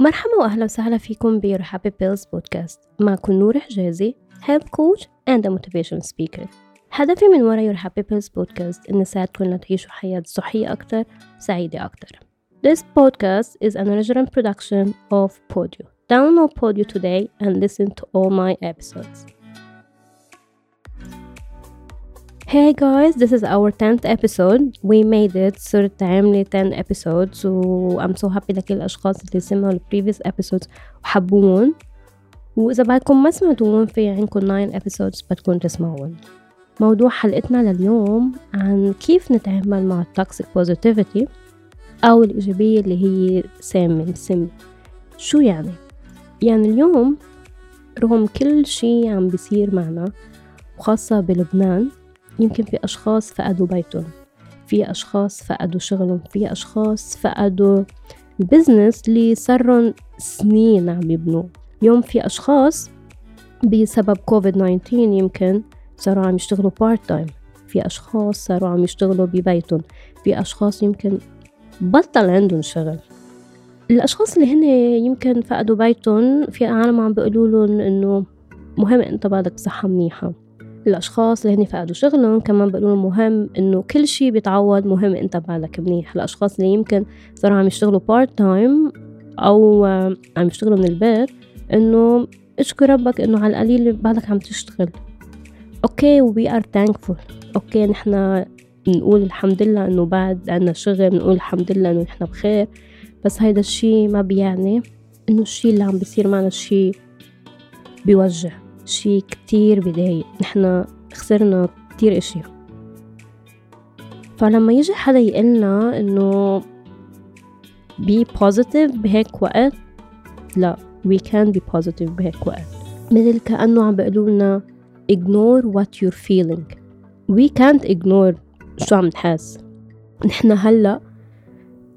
مرحبا وأهلا وسهلا فيكم ب Happy Pills بودكاست معكم نور حجازي coach and a motivation speaker هدفي من ورا Your Happy Pills بودكاست إن نساعدكم لتعيشوا حياة صحية أكتر وسعيدة أكتر This podcast is an original production of Podio. Download Podio today and listen to all my episodes. Hey guys, this is our 10th episode. We made it صرت عاملة 10 episodes و I'm so happy لكل الأشخاص اللي سمعوا ال previous episodes وحبوهم وإذا بعدكم ما سمعتوهم في عندكم 9 episodes بدكم تسمعوهم موضوع حلقتنا لليوم عن كيف نتعامل مع toxic positivity أو الإيجابية اللي هي سامة سم شو يعني؟ يعني اليوم رغم كل شي عم بيصير معنا وخاصة بلبنان يمكن في أشخاص فقدوا بيتهم في أشخاص فقدوا شغلهم في أشخاص فقدوا ال business اللي صارن سنين عم يبنوا اليوم في أشخاص بسبب كوفيد 19 يمكن صاروا عم يشتغلوا part time في أشخاص صاروا عم يشتغلوا ببيتهم في أشخاص يمكن بطل عندهم شغل. الأشخاص اللي هن يمكن فقدوا بيتهم في عالم عم بيقولوا لهم إنه مهم أنت بعدك بصحة منيحة. الأشخاص اللي هني فقدوا شغلهم كمان بيقولوا مهم إنه كل شي بيتعوض مهم أنت بالك منيح. الأشخاص اللي يمكن صاروا عم يشتغلوا part time أو عم يشتغلوا من البيت إنه اشكر ربك إنه على القليل بعدك عم تشتغل. okay we are thankful okay نحنا نقول الحمد لله إنه بعد عنا شغل نقول الحمد لله إنه نحنا بخير. بس هيدا الشي ما بيعني إنه الشي اللي عم بيصير معنا الشي بيوجع. شي كتير بضايق نحنا خسرنا كتير اشي فلما يجي حدا يقلنا إنه be positive بهيك وقت لا we can be positive بهيك وقت. مثل كأنه عم بيقولوا لنا ignore what you're feeling. We can't ignore شو عم نحس نحنا هلأ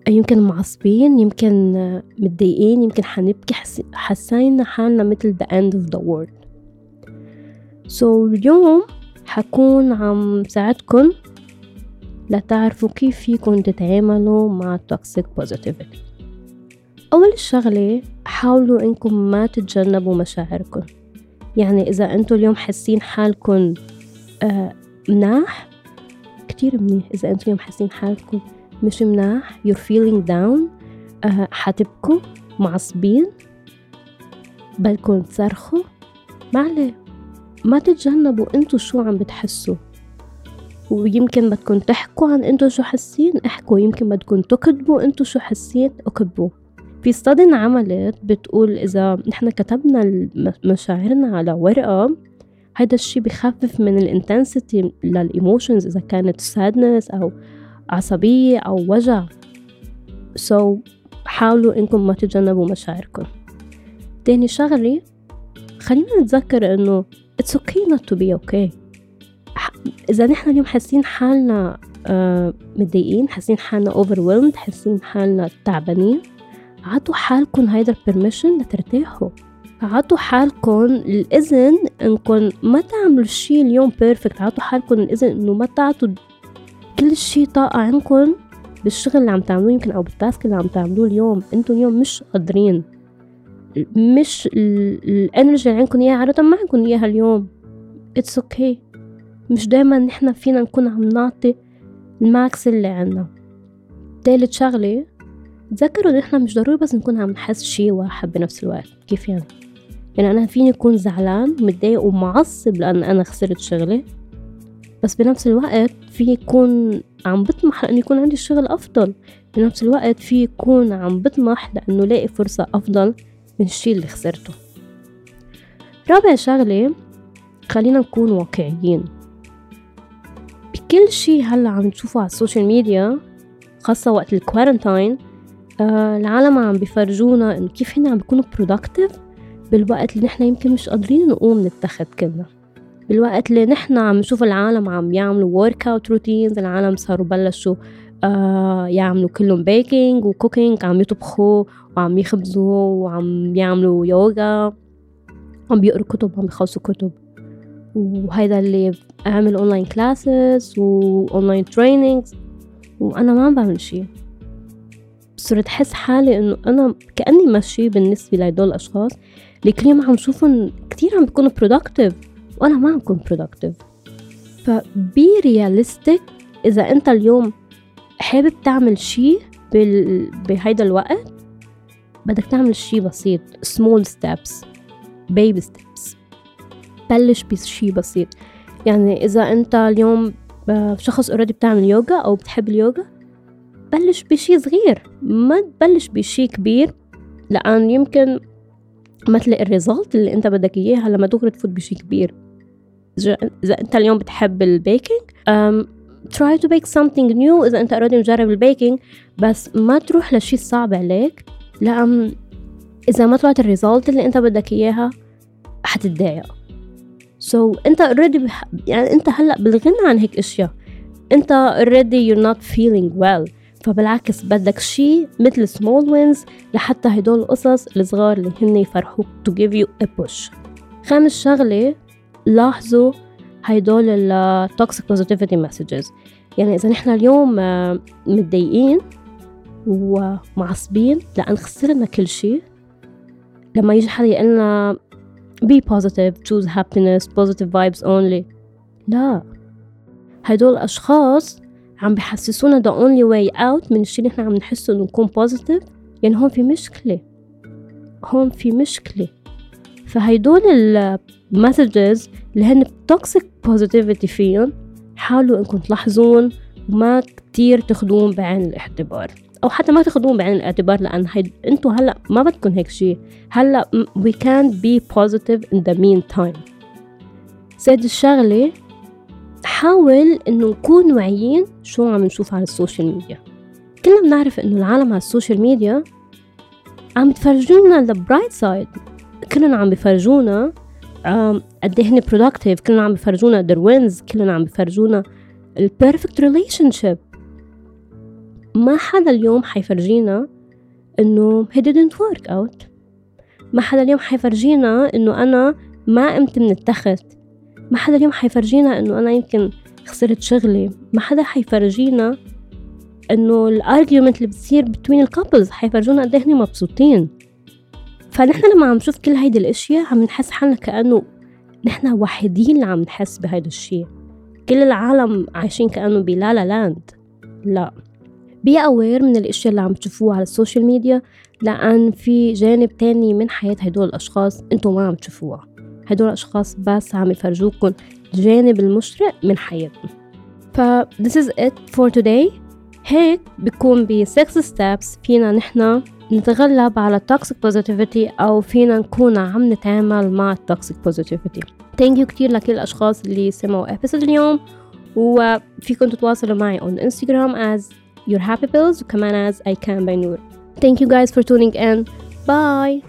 يمكن معصبين يمكن متضايقين يمكن حنبكي حسينا حالنا مثل the end of the world. سو so, اليوم حكون عم ساعدكم لتعرفوا كيف فيكم تتعاملوا مع toxic positivity. أول شغلة حاولوا إنكم ما تتجنبوا مشاعركم. يعني إذا أنتوا اليوم حاسين حالكم آه مناح كتير منيح. إذا أنتوا اليوم حاسين حالكم مش مناح you're feeling down آه حتبكوا معصبين بدكم تصرخوا. ما عليه ما تتجنبوا انتو شو عم بتحسوا. ويمكن بدكم تحكوا عن انتو شو حاسين احكوا. يمكن بدكم تكتبوا انتو شو حاسين اكتبوا في a study انعملت بتقول إذا نحن كتبنا مشاعرنا على ورقة هيدا الشي بخفف من ال intensity لل emotions إذا كانت sadness أو عصبية أو وجع. so, حاولوا إنكم ما تتجنبوا مشاعركم. تاني شغلة خلينا نتذكر إنه it's okay not to be okay. إذا نحن اليوم حاسين حالنا آه متضايقين حاسين حالنا overwhelmed حاسين حالنا تعبانين عطوا حالكم هيدا ال permission لترتاحوا. عطوا حالكم الإذن إنكم ما تعملوا الشي اليوم perfect عطوا حالكم الإذن إنه ما تعطوا كل شي طاقة عندكم بالشغل اللي عم تعملوه يمكن أو بال task اللي عم تعملوه اليوم. أنتم اليوم مش قادرين. مش ال energy اللي عندكم إياها عادة ما عندكم إياها اليوم. it's okay. مش دايما نحنا فينا نكون عم نعطي ال max اللي عنا تالت شغلة تذكروا إن إحنا مش ضروري بس نكون عم نحس شي واحد بنفس الوقت. كيف يعني؟ يعني أنا فيني أكون زعلان متضايق ومعصب لأن أنا خسرت شغلي بس بنفس الوقت فيي كون عم بطمح لأنه يكون عندي شغل أفضل. بنفس الوقت فيي كون عم بطمح لأنه لاقي فرصة أفضل. من الشي اللي خسرته. رابع شغلة خلينا نكون واقعيين. بكل شي هلأ عم نشوفه على ال social media خاصة وقت ال quarantine آه العالم عم بيفرجونا إنه كيف هن عم بيكونوا productive بالوقت اللي نحن يمكن مش قادرين نقوم من تختنا. بالوقت اللي نحن عم نشوف العالم عم يعملوا workout routines العالم صاروا بلشوا آه يعملوا كلهم baking و cooking عم يطبخوا وعم يخبزوا وعم يعملوا يوغا عم بيقروا كتب عم بيخلصوا كتب. وهيدا اللي عم يعمل online classes و online trainings وأنا ما عم بعمل شي. صرت أحس حالي إنه أنا كأني ماشي بالنسبة لهدول الأشخاص اللي كل يوم عم شوفهم كتير عم بيكونوا productive. وأنا ما عم بكون productive. ف be realistic إذا أنت اليوم حابب تعمل شي بال... بهيدا الوقت؟ بدك تعمل شي بسيط small steps baby steps. بلش بشي بسيط. يعني إذا أنت اليوم آه، شخص already بتعمل يوغا أو بتحب اليوغا بلش بشي صغير. ما تبلش بشي كبير. لأن يمكن ما تلاقي ال result اللي أنت بدك إياها لما دغري تفوت بشي كبير. إذا أنت اليوم بتحب ال baking try to bake something new إذا أنت already مجرب ال baking بس ما تروح لشي صعب عليك. لأن إذا ما طلعت ال result اللي أنت بدك إياها حتتضايق. So, أنت already بح... يعني أنت هلأ بالغنى عن هيك أشياء. أنت already you're not feeling well. فبالعكس بدك شيء مثل small wins لحتى هدول القصص الصغار اللي هن يفرحوك to give you a push. خامس شغلة لاحظوا هدول ال toxic positivity messages. يعني إذا نحن اليوم آه، متضايقين ومعصبين لأن خسرنا كل شيء. لما يجي حدا يقلنا be positive choose happiness positive vibes only لا. هدول الأشخاص عم بحسسونا the only way out من الشي اللي إحنا عم نحسه إنه نكون positive. يعني هون في مشكلة. هون في مشكلة. فهيدول المسجز اللي هن toxic positivity فيهم حاولوا إنكم تلاحظون وما كتير تاخدون بعين الاعتبار. أو حتى ما تاخذوهم بعين الاعتبار لأن هيد أنتوا هلأ ما بدكم هيك شيء هلأ we can't be positive in the meantime. سادس شغلة حاول إنه نكون واعيين شو عم نشوف على ال social media. كلنا بنعرف إنه العالم على ال social media عم تفرجونا ال bright side كلنا عم بفرجونا قد إيه هن productive كلنا عم بفرجونا their wins كلنا عم بفرجونا ال perfect relationship ما حدا اليوم حيفرجينا إنه he didn't work out. ما حدا اليوم حيفرجينا إنه أنا ما قمت من التخت. ما حدا اليوم حيفرجينا إنه أنا يمكن خسرت شغلي. ما حدا حيفرجينا إنه ال argument اللي بتصير between ال couples حيفرجونا قد إيه مبسوطين. فنحن لما عم نشوف كل هيدي الأشياء عم نحس حالنا كأنه نحن وحيدين اللي عم نحس بهيدا الشيء. كل العالم عايشين كأنه ب la la land. لا. be aware من الأشياء اللي عم تشوفوها على ال social media لأن في جانب تاني من حياة هدول الأشخاص أنتم ما عم تشوفوها. هدول الأشخاص بس عم يفرجوكم الجانب المشرق من حياتهم ف this is it for today. هيك بكون ب 6 steps فينا نحن نتغلب على ال toxic positivity أو فينا نكون عم نتعامل مع ال toxic positivity thank you كثير لكل الأشخاص اللي سمعوا episode اليوم وفيكم تتواصلوا معي on انستغرام as your happy pills وكمان as i can by نور thank you guys for tuning in bye